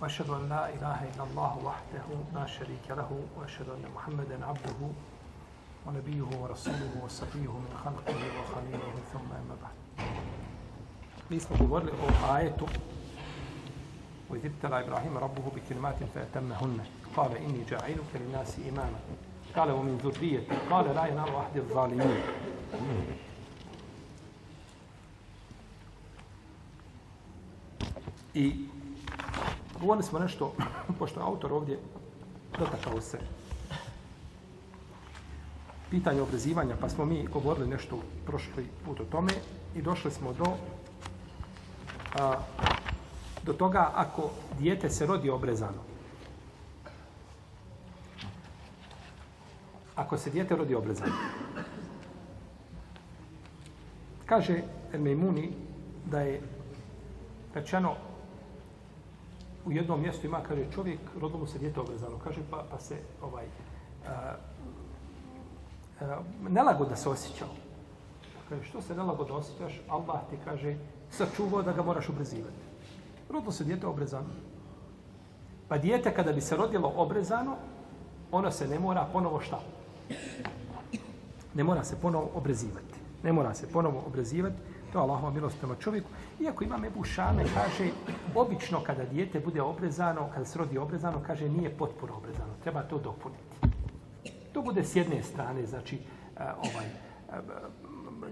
وأشهد أن لا إله إلا الله وحده لا شريك له وأشهد أن محمدا عبده ونبيه ورسوله وصفيه من خلقه وخليله ثم أما بعد. Mi smo govorili o وإذ ابتلى إبراهيم ربه بكلمات فأتمهن قال إني جاعلك للناس إماما قال ومن ذريتي قال لا ينال أحد الظالمين I govorili smo nešto, pošto je autor ovdje dotakao se pitanje obrezivanja, pa smo mi govorili nešto prošli put o tome i došli smo do a, do toga ako dijete se rodi obrezano. Ako se dijete rodi obrezano. Kaže El Mejmuni da je rečeno u jednom mjestu ima, kaže, čovjek, rodilo mu se dijete obrezano. Kaže, pa, pa se ovaj, a, a, nelagoda se osjećao. Kaže, što se nelagoda osjećaš? Allah ti kaže, sačuvao da ga moraš obrezivati. Rodilo se dijete obrezano. Pa dijete kada bi se rodilo obrezano, ono se ne mora ponovo šta? Ne mora se ponovo obrezivati. Ne mora se ponovo obrezivati. To je Allahova milost prema čovjeku. Iako ima Ebu Šame, kaže, obično kada dijete bude obrezano, kada se rodi obrezano, kaže, nije potpuno obrezano. Treba to dopuniti. To bude s jedne strane, znači, e, ovaj, e,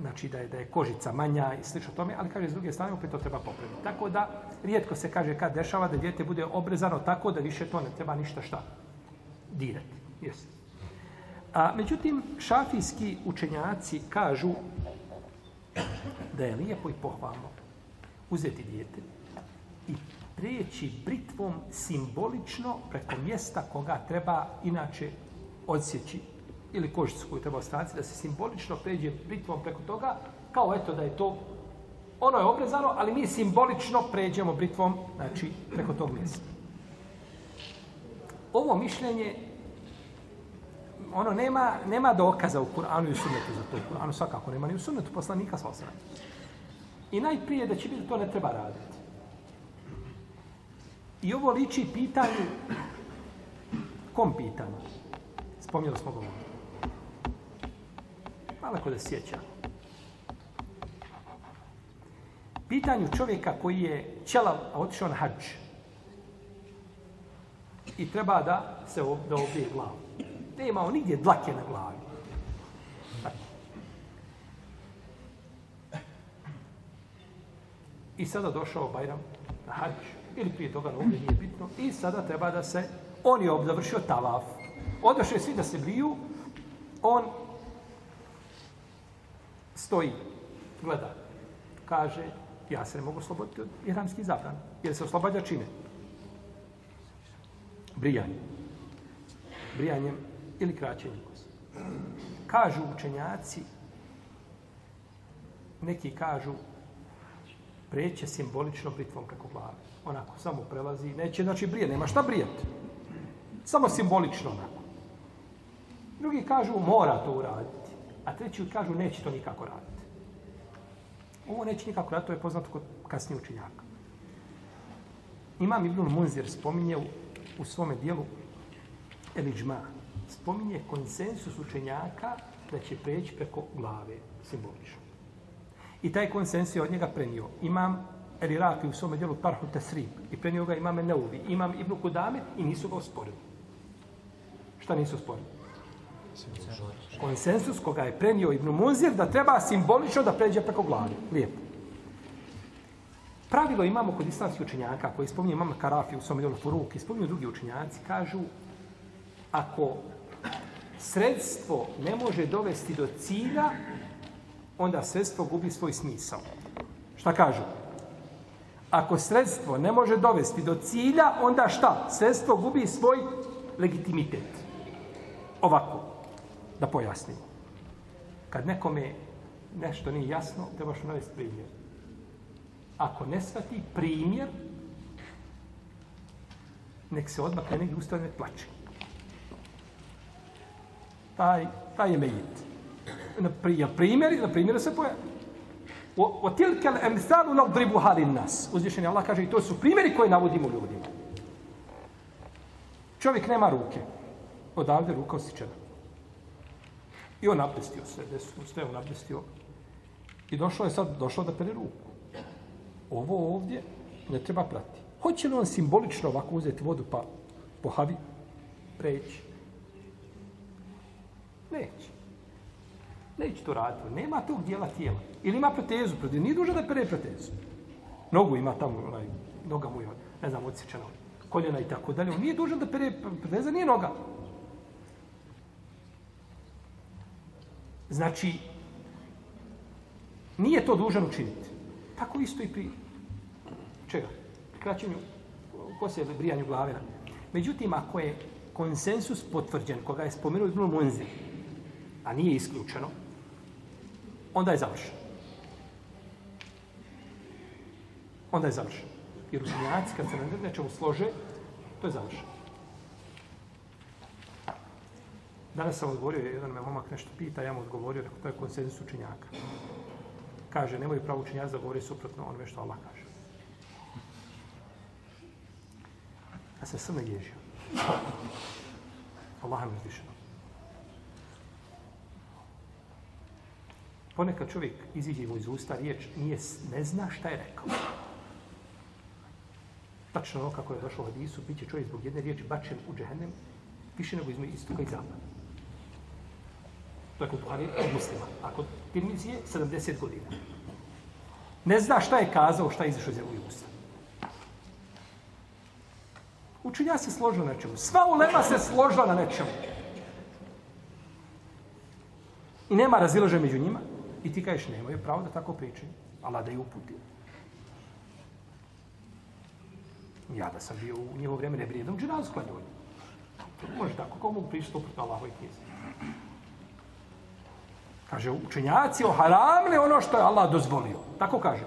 znači da je da je kožica manja i slično tome, ali kaže s druge strane opet to treba popraviti. Tako da rijetko se kaže kad dešava da dijete bude obrezano tako da više to ne treba ništa šta dirati. Jeste. A međutim šafijski učenjaci kažu da je lijepo i pohvalno uzeti dijete i prijeći britvom simbolično preko mjesta koga treba inače odsjeći ili kožicu koju treba ostaviti, da se simbolično pređe britvom preko toga, kao eto da je to, ono je obrezano, ali mi simbolično pređemo britvom, znači, preko tog mjesta. Ovo mišljenje, ono nema, nema dokaza u Kur'anu i u sunnetu za to. U Kur'anu svakako nema ni u sunnetu poslanika sa osram. I najprije da će biti to ne treba raditi. I ovo liči pitanju, kom pitanju? Spomnjeli smo govoriti. Malo ko da sjeća. Pitanju čovjeka koji je ćelav, a otišao na hađ. I treba da se da obije glavu. Ne on nigdje dlake na glavi. I sada došao Bajram na hađ. Ili prije toga na ovdje nije bitno. I sada treba da se... On je obzavršio tavaf. Odošli svi da se briju. On stoji, gleda, kaže, ja se ne mogu osloboditi od ihramskih zabrana. Jer se oslobađa čime? Brijanjem. Brijanjem ili kraćenje kose. Kažu učenjaci, neki kažu, preće simbolično britvom preko glave. Onako, samo prelazi, neće, znači brije, nema šta brijati. Samo simbolično onako. Drugi kažu, mora to uraditi a treći kažu neće to nikako raditi. Ovo neće nikako raditi, to je poznato kod kasnije učenjaka. Imam Ibnul Munzir spominje u, u svome dijelu Eliđma, spominje konsensus učenjaka da će preći preko glave simbolično. I taj konsensus je od njega prenio. Imam Eliraki u svome dijelu Tarhu Tesrib i prenio ga imam Neuvi, imam Ibn Kudame i nisu ga osporili. Šta nisu osporili? konsensus koga je prenio Ibn Munzir da treba simbolično da pređe preko glave. Lijepo. Pravilo imamo kod islamskih učenjaka koji spominje imam Karafi u svom idolu Furuk i spominju drugi učenjaci, kažu ako sredstvo ne može dovesti do cilja, onda sredstvo gubi svoj smisao. Šta kažu? Ako sredstvo ne može dovesti do cilja, onda šta? Sredstvo gubi svoj legitimitet. Ovako, da pojasnim. Kad nekome nešto nije jasno, trebaš mu navesti primjer. Ako ne svati primjer, nek se odmah krene i ustane plaće. Taj, taj je mejit. Na primjer, na primjer se pojavi. O tilke emsalu nadribu halin nas. Uzvišeni Allah kaže i to su primjeri koje navodimo ljudima. Čovjek nema ruke. Odavde ruka osjećena. I on abdestio se, desno, sve on abdestio. I došlo je sad, došlo da pere ruku. Ovo ovdje ne treba prati. Hoće li on simbolično ovako uzeti vodu pa po havi preći? Neće. Neće to raditi. Nema tog dijela tijela. Ili ima protezu. Protezu. Nije duže da pere protezu. Nogu ima tamo, onaj, noga mu je, ne znam, odsječena. Koljena i tako dalje. On nije dužan da pere proteza, nije noga. Znači, nije to dužan učiniti. Tako isto i pri čega? Pri kraćenju poslije brijanju glave. Međutim, ako je konsensus potvrđen, koga je spomenuo Ibn Munzir, a nije isključeno, onda je završeno. Onda je završeno. Jer učenjaci, kad se na nečemu slože, to je završeno. Danas sam odgovorio, jedan me momak nešto pita, ja mu odgovorio, rekao, to je konsenzus učenjaka. Kaže, nemoj pravo učenjaci da govori suprotno onome što Allah kaže. Ja se sam naježio. Allah mi izvišeno. Ponekad čovjek iziđe mu iz usta riječ, nije, ne zna šta je rekao. Tačno ono kako je došlo u hadisu, bit će čovjek zbog jedne riječi bačen u džehennem više nego izme istoka i zapada. Dakle, to je kod Buhari od muslima. A kod Tirmizije 70 godina. Ne zna šta je kazao, šta je izašao iz njegovih usta. Učenja se složila na nečemu. Sva ulema se složila na nečemu. I nema razilaže među njima. I ti kažeš, nemaju pravo da tako pričaju. Allah da je uputi. Ja da sam bio u njevo vrijeme ne brijedom dženazu klanju. Može tako, kako mogu pričati opet Allahove knjize. Kaže, učenjaci haramne ono što je Allah dozvolio. Tako kaže.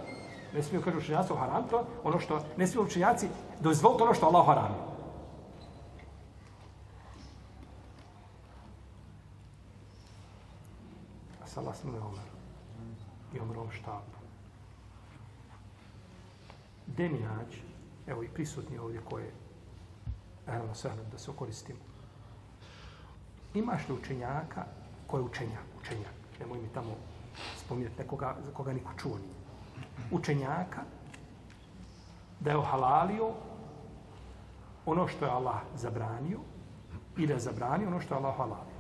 Ne smiju, kaže učenjaci oharamili ono što, ne smiju učenjaci dozvoliti ono što Allah oharamio. Assalamu sa Allah. I umro u štabu. Evo i prisutni ovdje koje Evo, sve da se okoristimo. Imaš li učenjaka koji je učenjak? Učenjak nemoj mi tamo spominjati nekoga za koga niko čuo nije. Učenjaka, da je ohalalio ono što je Allah zabranio i da je zabranio ono što je Allah halalio.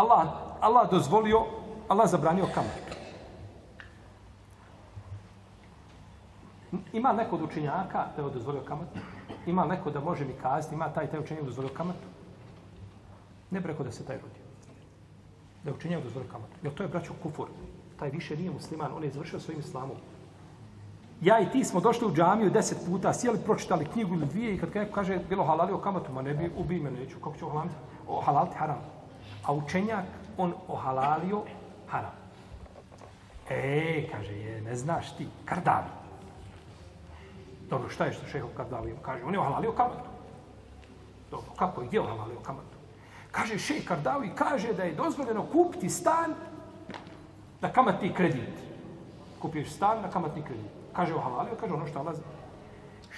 Allah, Allah dozvolio, Allah zabranio kamatu. Ima neko od učenjaka da je dozvolio kamatu? Ima neko da može mi kazati, ima taj taj učenjak dozvolio kamatu? Ne preko da se taj rodio. Da je učinjao dozvolio kamatu. Jer to je braćo kufur. Taj više nije musliman, on je završio svojim islamom. Ja i ti smo došli u džamiju deset puta, sjeli, pročitali knjigu ili dvije i kad neko kaže bilo halalio kamatu, ma ne bi ubi me, neću, kako ću halaliti? O, halaliti haram. A učenjak, on ohalalio haram. E, kaže, je, ne znaš ti, kardavi. Dobro, šta je što šeho kardavi? Kaže, on je ohalalio kamatu. Dobro, kako i gdje ohalalio kamatu? Kaže šejh kardavi kaže da je dozvoljeno kupiti stan na kamatni kredit. Kupiš stan na kamatni kredit. Kaže ohalalio, kaže ono što Allah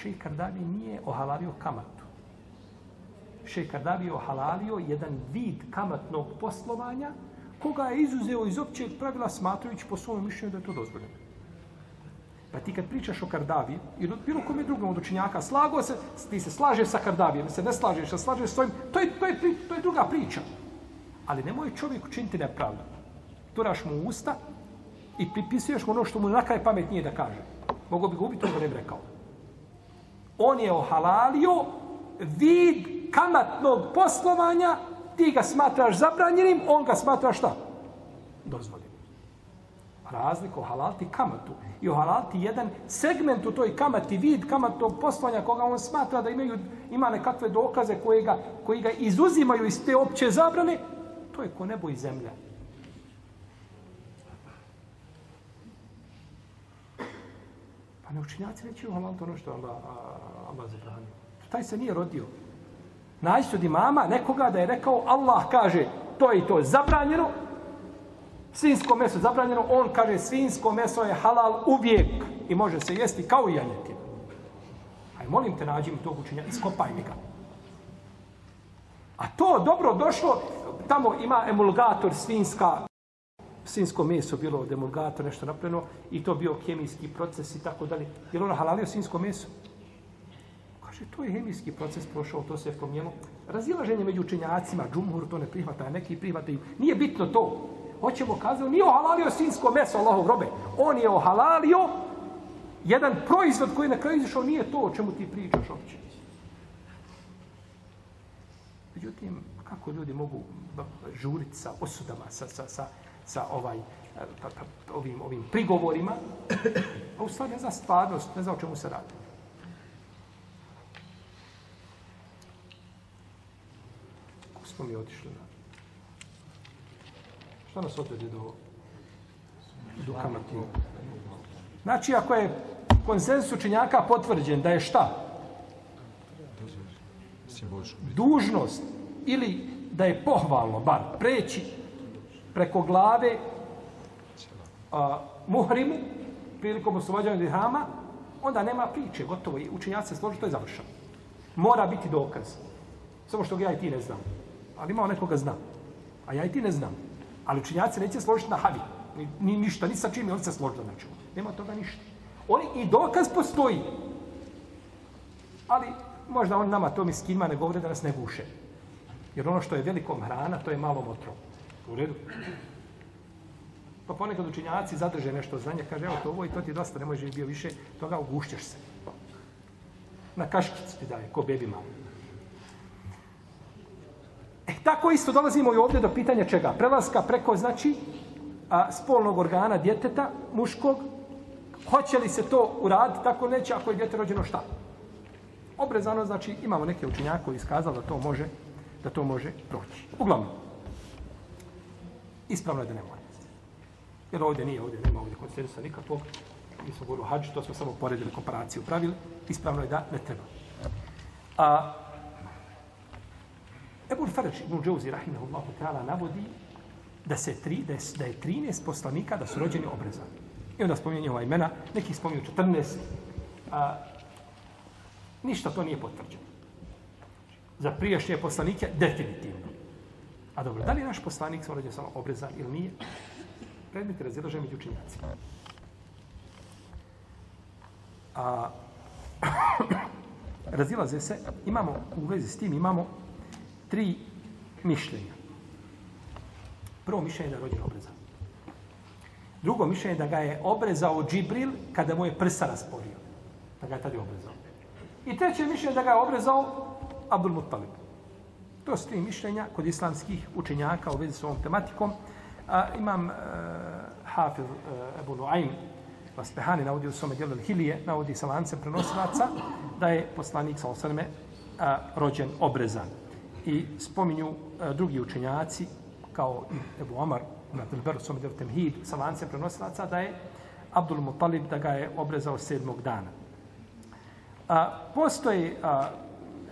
Šejh Kardavi nije ohalalio kamatu šekardavi Kardawi ohalalio jedan vid kamatnog poslovanja koga je izuzeo iz općeg pravila smatrujući po svom mišljenju da je to dozvoljeno. Pa ti kad pričaš o Kardavi, ili ono- bilo kom je drugom od učenjaka, slago se, ti se slažeš sa Kardavijem, se ne slažeš, se slažeš s svojim, to je, to, je, to je druga priča. Ali nemoj čovjek učiniti nepravdu. Turaš mu usta i pripisuješ mu ono što mu na kraj pamet nije da kaže. Mogu bi ga ubiti, on ne bi rekao. On je ohalalio vid kamatnog poslovanja, ti ga smatraš zabranjenim, on ga smatra šta? Dozvoljenim. razliku halalti kamatu i halalti jedan segment u toj kamati, vid kamatnog poslovanja koga on smatra da imaju, ima nekakve dokaze koje ga, koji ga izuzimaju iz te opće zabrane, to je ko nebo i zemlja. Pa ne učinjaci neće halal to ono što Allah, Allah zabranio. Taj se nije rodio. Naći od imama nekoga da je rekao Allah kaže to i to je zabranjeno, svinsko meso zabranjeno, on kaže svinsko meso je halal uvijek i može se jesti kao i janjetina. Aj, molim te, nađi mi tog učenja, iskopaj mi ga. A to dobro došlo, tamo ima emulgator svinska, svinsko meso bilo od emulgatora, nešto napravljeno, i to bio kemijski proces i tako dalje. Je li ono halalio svinsko meso? Kaže, to je hemijski proces prošao, to se je promijenilo. Razilaženje među učenjacima, džumhur to ne prihvata, neki prihvataju. Nije bitno to hoćemo kazati, nije ohalalio sinsko meso Allahov robe. On je ohalalio jedan proizvod koji na kraju izišao nije to o čemu ti pričaš opće. Međutim, kako ljudi mogu žuriti sa osudama, sa, sa, sa, sa ovaj, pa, pa, ovim, ovim prigovorima, a u stvari ne zna stvarnost, ne zna o čemu se radi. Smo mi otišli na Šta nas odvede do, do kamati? Znači, ako je konsensus učenjaka potvrđen da je šta? Dužnost ili da je pohvalno, bar, preći preko glave a, muhrimu prilikom oslobođanja dihama, onda nema priče, gotovo. I učenjaci se složi, to je završeno. Mora biti dokaz. Samo što ga ja i ti ne znam. Ali ima nekoga zna. A ja i ti ne znam. Ali učinjaci neće složiti na havi. Ni, ni ništa, ni sa čim oni se složiti znači. na čemu. Nema toga ništa. Oni i dokaz postoji. Ali možda on nama to miskima ne govore da nas ne guše. Jer ono što je velikom hrana, to je malo motro. U redu. Pa ponekad učinjaci zadrže nešto znanje, kaže, evo to ovo i to ti dosta, ne možeš bio više, toga ugušćeš se. Na kaškicu ti daje, ko bebi malo. E, tako isto dolazimo i ovdje do pitanja čega? Prelaska preko, znači, a, spolnog organa djeteta, muškog, hoće li se to uraditi, tako neće, ako je djete rođeno šta? Obrezano, znači, imamo neke učinjake koji iskazali da to može, da to može proći. Uglavnom, ispravno je da ne mora. Jer ovdje nije, ovdje nema ovdje konsensusa nikakvog. Mi smo govorili o hađu, to smo samo poredili komparaciju pravili. Ispravno je da ne treba. A, Ebul Faraj ibn Džouzi, rahimahullahu ta'ala, navodi da, se tri, da, je, da je 13 poslanika da su rođeni obrezani. I onda spominje ova imena, neki spominju 14, a ništa to nije potvrđeno. Za prijašnje poslanike, definitivno. A dobro, da li je naš poslanik sa rođen samo obrezan ili nije? Predmet je razilažen među učinjacima. A, razilaze se, imamo, u vezi s tim imamo tri mišljenja. Prvo mišljenje da je rođen obrezan. Drugo mišljenje da ga je obrezao Džibril kada mu je prsa rasporio. Da ga je tada obrezao. I treće mišljenje da ga je obrezao Abdul Muttalib. To su tri mišljenja kod islamskih učenjaka u vezi s ovom tematikom. A, imam uh, Hafiz uh, Ebu Nuaym Vaspehani navodi u svome dijelu Hilije, navodi sa lancem prenosilaca, da je poslanik sa osrme rođen obrezan i spominju e, drugi učenjaci kao Ebu Omar na Delberu svome delu Temhid sa lancem prenosilaca da je Abdul Mutalib da ga je obrezao sedmog dana. A, postoje a,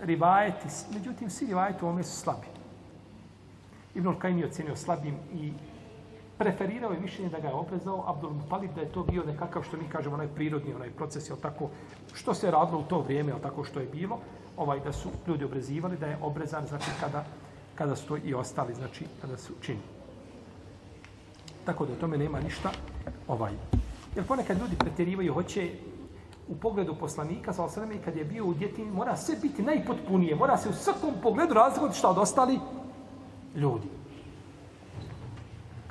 rivajeti, međutim svi rivajeti u ovome su slabi. Ibn Al-Kaim je ocenio slabim i preferirao je mišljenje da ga je oprezao Abdul Mutalib da je to bio nekakav što mi kažemo onaj prirodni onaj proces je tako? Što se radilo u to vrijeme al tako što je bilo? Ovaj da su ljudi obrezivali da je obrezan znači kada kada su to i ostali znači kada su čini tako da tome nema ništa ovaj. Jer ponekad ljudi pretjerivaju hoće u pogledu poslanika sa osreme kad je bio u djetini mora sve biti najpotpunije mora se u svakom pogledu razlikovati šta od ostali ljudi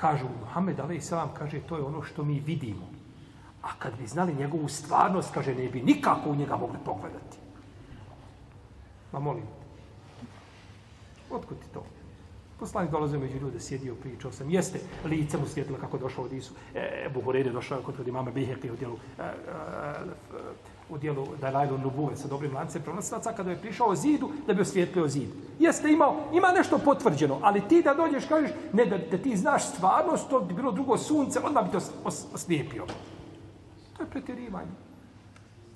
kažu Muhammed Ali Selam, kaže to je ono što mi vidimo a kad bi znali njegovu stvarnost kaže ne bi nikako u njega mogli pogledati Ma molim. Otkud ti to? Poslanik dolazio među ljude, sjedio, pričao sam. Jeste, lice mu svijetilo kako došao od Isu. E, Buhurere došao kod imama Biheke u dijelu, e, e, e u dijelu Dalajlu Nubuve sa dobrim lancem prenosilaca kada je prišao o zidu da bi osvijetlio zid. Jeste imao, ima nešto potvrđeno, ali ti da dođeš kažeš ne da, da ti znaš stvarnost, to bi bilo drugo sunce, onda bi to os, os, oslijepio. To je pretjerivanje.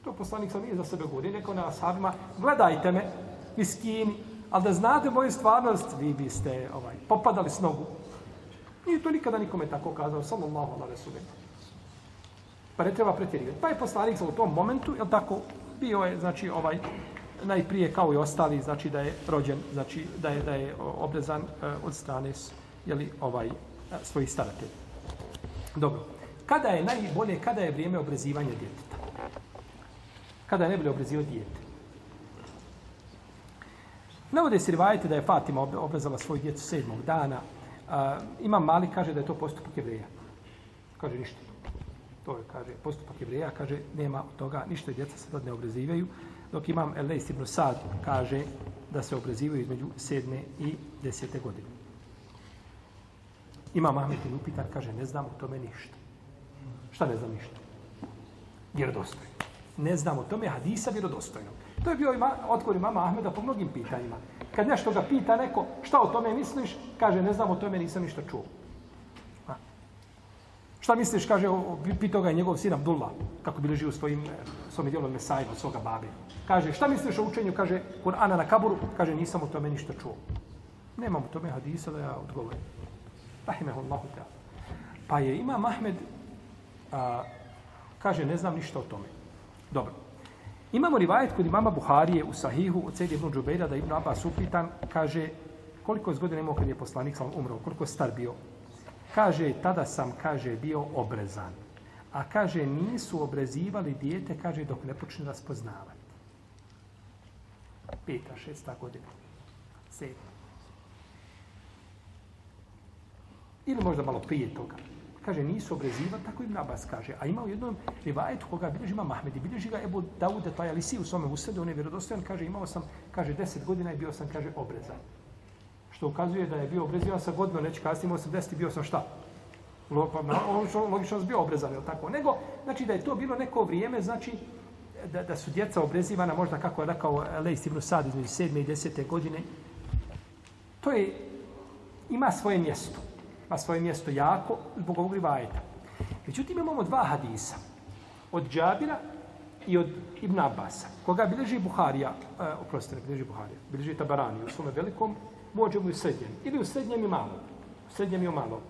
To poslanik sam nije za sebe govori, neko na ashabima, gledajte me, miskini, ali da znate moju stvarnost, vi biste ovaj, popadali s nogu. Nije to nikada nikome tako kazao, samo malo na resulima. Pa ne treba pretjerivati. Pa je poslanik u tom momentu, je tako, bio je, znači, ovaj, najprije kao i ostali, znači da je rođen, znači da je, da je obrezan eh, od strane je li, ovaj, eh, svojih staratelja. Dobro. Kada je najbolje, kada je vrijeme obrezivanja djeteta? Kada je najbolje obrezivati djete? Navode se rivajete da je Fatima obrezala svoju djecu sedmog dana. Uh, imam mali kaže da je to postupak jevreja. Kaže ništa. To je, kaže, postupak jevreja, kaže, nema od toga, ništa djeca se tad ne obrezivaju. Dok imam Elejs ibn Sad, kaže da se obrezivaju između sedme i desete godine. Imam Ahmet ibn Upitan, kaže, ne znam o tome ništa. Šta ne znam ništa? Vjerodostojno. Ne znam o tome hadisa vjerodostojno. To je bio ima, odgovor mama Ahmeda po mnogim pitanjima. Kad nešto ga pita neko, šta o tome misliš, kaže, ne znam o tome, nisam ništa čuo. Šta misliš, kaže, pitao ga je njegov sin Abdullah, kako bi ležio u svojim, e, svojim dijelom Mesajima, od svoga babe. Kaže, šta misliš o učenju, kaže, Kur'ana na kaburu, kaže, nisam o tome ništa čuo. Nemam o tome hadisa da ja odgovorim. Rahimehullahu ta. Pa je Imam Ahmed, a, kaže, ne znam ništa o tome. Dobro. Imamo rivajet kod imama Buharije u Sahihu od Sejde ibn Džubeira da Ibn Abbas upitan, kaže, koliko je godina imao kad je poslanik sam umro, koliko je star bio? Kaže, tada sam, kaže, bio obrezan. A kaže, nisu obrezivali dijete, kaže, dok ne počne raspoznavati. Peta, šesta godina. Sedma. Ili možda malo prije toga kaže, nisu obrezivali, tako im Nabas kaže. A ima u jednom rivajetu koga bilježi ima Mahmed i bilježi ga Ebu Daude, taj Alisi u svome usredu, on je vjerodostojan, kaže, imao sam, kaže, deset godina i bio sam, kaže, obrezan. Što ukazuje da je bio obrezivan sa godinu, neće kasnije, imao sam deset i bio sam šta? Pa, logično, sam bio obrezan, je tako? Nego, znači da je to bilo neko vrijeme, znači, da, da su djeca obrezivana, možda kako je rekao Lejs Ibn Sad između sedme i desete godine, to je, ima svoje mjesto ima svoje mjesto jako zbog ovog rivajeta. Međutim, imamo dva hadisa. Od Džabira i od Ibn Abasa. Koga bilježi Buharija, uh, oprostite, ne bilježi Buharija, bilježi Tabarani u svome velikom, možemo i u srednjem. Ili u srednjem i malo. U srednjem i u malo.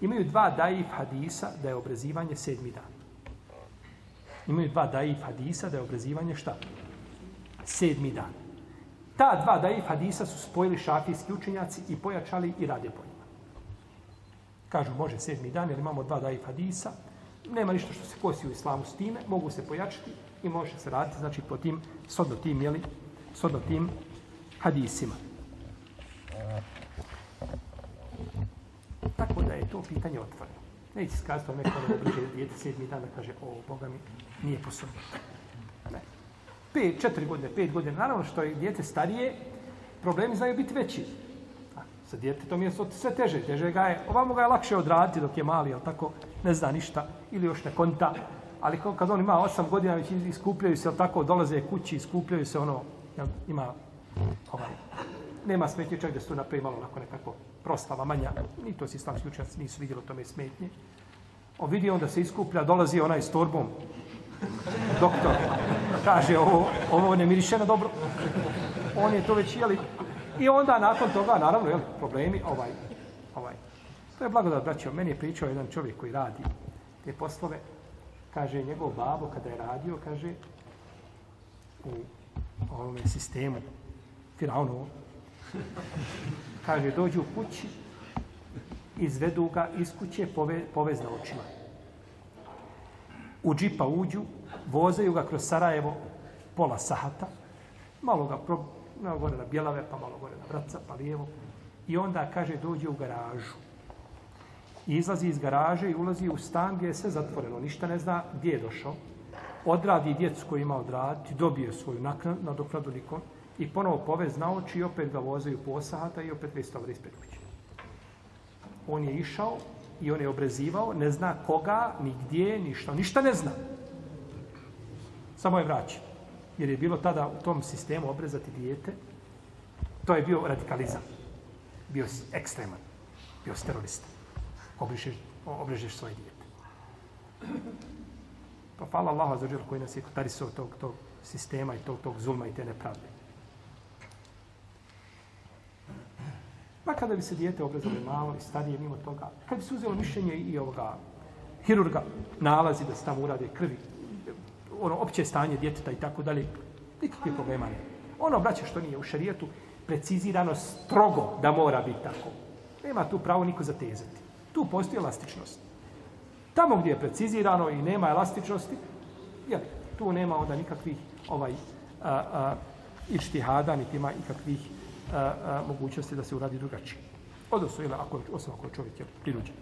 Imaju dva daif hadisa da je obrezivanje sedmi dan. Imaju dva daif hadisa da je obrezivanje šta? Sedmi dan. Ta dva daif hadisa su spojili šafijski učenjaci i pojačali i rade po Kažu, može sedmi dan, jer imamo dva daif hadisa. Nema ništa što se kosi u islamu s time. Mogu se pojačati i može se raditi, znači, po tim, sodno tim, jeli, sodno tim hadisima. Tako da je to pitanje otvoreno. Neće se kazati neko da obliže djete sedmi dan da kaže, o, Boga mi, nije posobno. Ne. Pet, četiri godine, pet godine. Naravno što je djete starije, problemi znaju biti veći. Sa djetetom je sve teže, teže ga je. Ovamo ga je lakše odraditi dok je mali, ali tako ne zna ništa ili još ne konta. Ali kad on ima osam godina, već iskupljaju se, ali tako dolaze kući, iskupljaju se ono, jel, ima ovaj, nema smetnje čak da su napravi malo onako nekako proslava manja. Ni to si islamski učenjaci nisu vidjeli o tome smetnje. On vidi onda se iskuplja, dolazi onaj s torbom. Doktor kaže, ovo, ovo ne miriše na dobro. On je to već, jeli, I onda nakon toga, naravno, jeli, problemi, ovaj, ovaj. To je blagodat, braćo. Meni je pričao jedan čovjek koji radi te poslove. Kaže, njegov babo kada je radio, kaže, u ovome sistemu, Firaunovu, kaže, dođu u kući, izvedu ga iz kuće, pove, povezna očima. U džipa uđu, vozaju ga kroz Sarajevo pola sahata, malo ga pro, malo gore na Bjelave, pa malo gore na Vraca, pa lijevo. I onda, kaže, dođe u garažu. I izlazi iz garaže i ulazi u stan gdje je sve zatvoreno. Ništa ne zna gdje je došao. Odradi djecu koju ima odraditi, dobije svoju naknadu na nikom i ponovo povez na oči i opet ga vozaju po sahata i opet već stavlja ispred kuće. on je išao i on je obrezivao, ne zna koga, ni gdje, ništa, ništa ne zna. Samo je vraćao. Jer je bilo tada u tom sistemu obrezati dijete, to je bio radikalizam. Bio si ekstreman. Bio si terorista. Obrižeš, obrežeš svoje dijete. Pa hvala Allah za koji nas je tarisao tog, tog sistema i tog, tog zulma i te nepravde. Pa kada bi se dijete obrazove malo i starije mimo toga, kad bi se uzelo mišljenje i ovoga hirurga, nalazi da se tamo urade krvi, ono opće stanje djeteta i tako dalje, nikakve problema ne. Ono, braće, što nije u šarijetu, precizirano strogo da mora biti tako. Nema tu pravo niko zatezati. Tu postoji elastičnost. Tamo gdje je precizirano i nema elastičnosti, je, tu nema onda nikakvih ovaj, a, a, ištihada, niti ima ikakvih a, a, mogućnosti da se uradi drugačije. Odnosno, ili ako, osim ako je čovjek je prinuđen.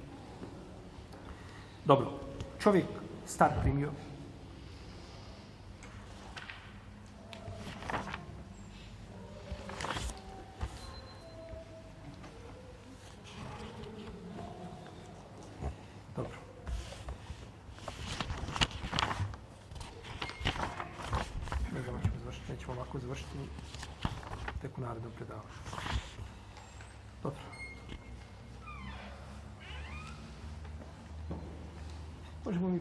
Dobro, čovjek star primio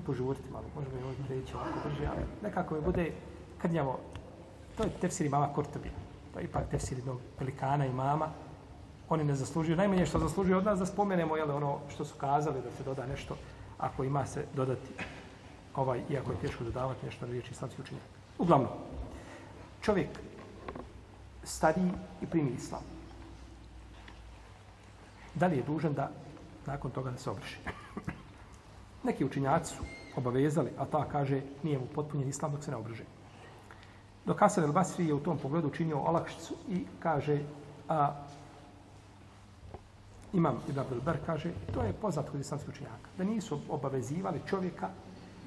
požuriti malo, možemo i ovdje preći ovako brže, ali nekako mi bude, kad njamo, to je tefsir imama mama to je ipak tefsir jednog pelikana i mama, oni ne zaslužuju, najmanje što zaslužuju od nas da spomenemo, jel, ono što su kazali, da se doda nešto, ako ima se dodati, ovaj, iako je teško dodavati nešto na riječi islamski učenjak. Uglavnom, čovjek stari i primi islam. Da li je dužan da nakon toga da se obriše? Neki učinjaci su obavezali, a ta kaže nije mu potpunjen islam dok se ne obrže. Dok Hasan el Basri je u tom pogledu učinio olakšicu i kaže, a imam Ibn Abdel Ber kaže, to je poznat kod islamskih učenjaka, da nisu obavezivali čovjeka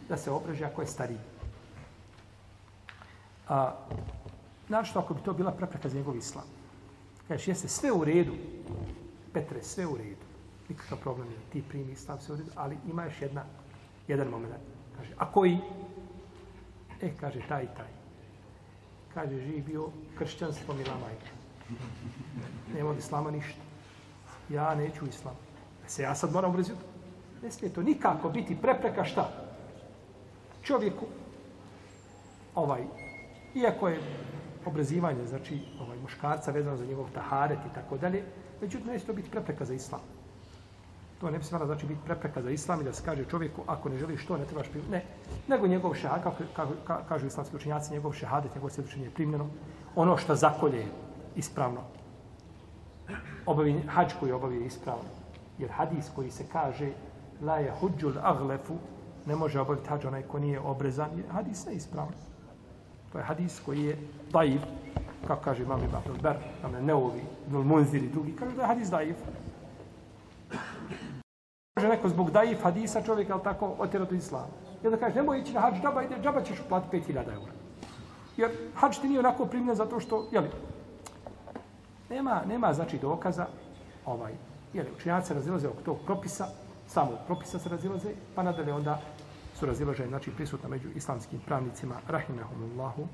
da se obrže ako je stariji. A, našto ako bi to bila prepreka za njegov islam? Kažeš, jeste sve u redu, Petre, sve u redu, nikakav problem je, ti primi islam sve u redu, ali ima još jedna jedan moment. Kaže, a koji? E, kaže, taj, taj. Kaže, živ bio kršćanstvo mila majka. Nema od islama ništa. Ja neću islam. E se ja sad moram ubrziti. Ne smije to nikako biti prepreka šta? Čovjeku, ovaj, iako je obrazivanje, znači ovaj, muškarca vezano za njegov taharet i tako dalje, međutim, neće to biti prepreka za islam. To ne bi smjela znači biti prepreka za islam i da se kaže čovjeku ako ne želiš to ne trebaš primiti. Ne, nego njegov šehad, kako ka, ka, kažu islamski učenjaci, njegov šehadet, njegov svjedočenje je primljeno. Ono što zakolje ispravno. Obavi, hađ koji obavi ispravno. Jer hadis koji se kaže la je huđul aglefu ne može obaviti hađ onaj ko nije obrezan. Je hadis ne ispravno. To je hadis koji je daiv, kako kaže imam Ibn Ber, nam neovi, nul munzir i drugi, kaže da je hadis daiv. Može neko zbog daif hadisa čovjek, ali tako, otjerati islama. I onda kaže, nemoj ići na hađ džaba, ide, džaba ćeš uplatiti 5000 eura. Jer hađ ti nije onako primljen zato što, jeli, nema, nema znači dokaza, ovaj, jeli, učinjaci se razilaze oko tog propisa, samo propisa se razilaze, pa nadalje onda su razilaže, znači prisutna među islamskim pravnicima, rahimahumullahu,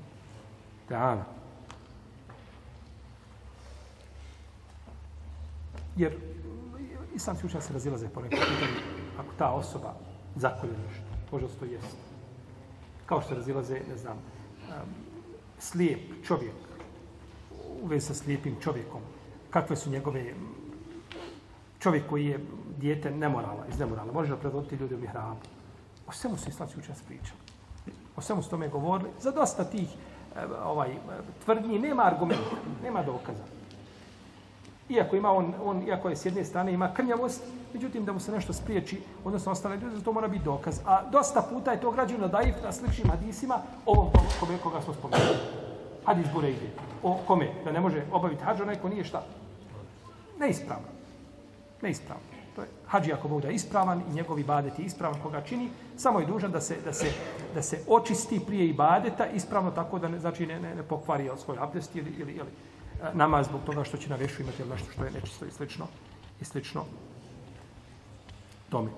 ta'ala. Jer islamski učenjaci se razilaze po nekom pitanju ako ta osoba zakolje nešto. Može to jest. Kao što razilaze, ne znam, um, slijep čovjek u vezi sa slijepim čovjekom. Kakve su njegove čovjek koji je dijete nemorala, iz nemorala. Može da predvoditi ljudi u mihrabu. O svemu su islamski učenjaci pričali. O svemu su tome govorili. Za dosta tih ovaj, tvrdnji nema argumenta, nema dokaza iako ima on, on iako je s jedne strane ima krnjavost, međutim da mu se nešto spriječi, odnosno ostale ljudi, to mora biti dokaz. A dosta puta je to građeno daif na sličnim hadisima, ovom kome koga smo spomenuli. Hadis Burejde. O kome? Da ne može obaviti hađu, neko nije šta? Neispravno. Neispravno. To je hađi ako bude ispravan i njegovi badet je ispravan koga čini, samo je dužan da se, da se, da se očisti prije ibadeta ispravno tako da ne, znači ne, ne, ne pokvari svoj abdest ili, ili, ili, namaz zbog toga što će na vešu imati nešto što je nečisto i slično. I slično tome.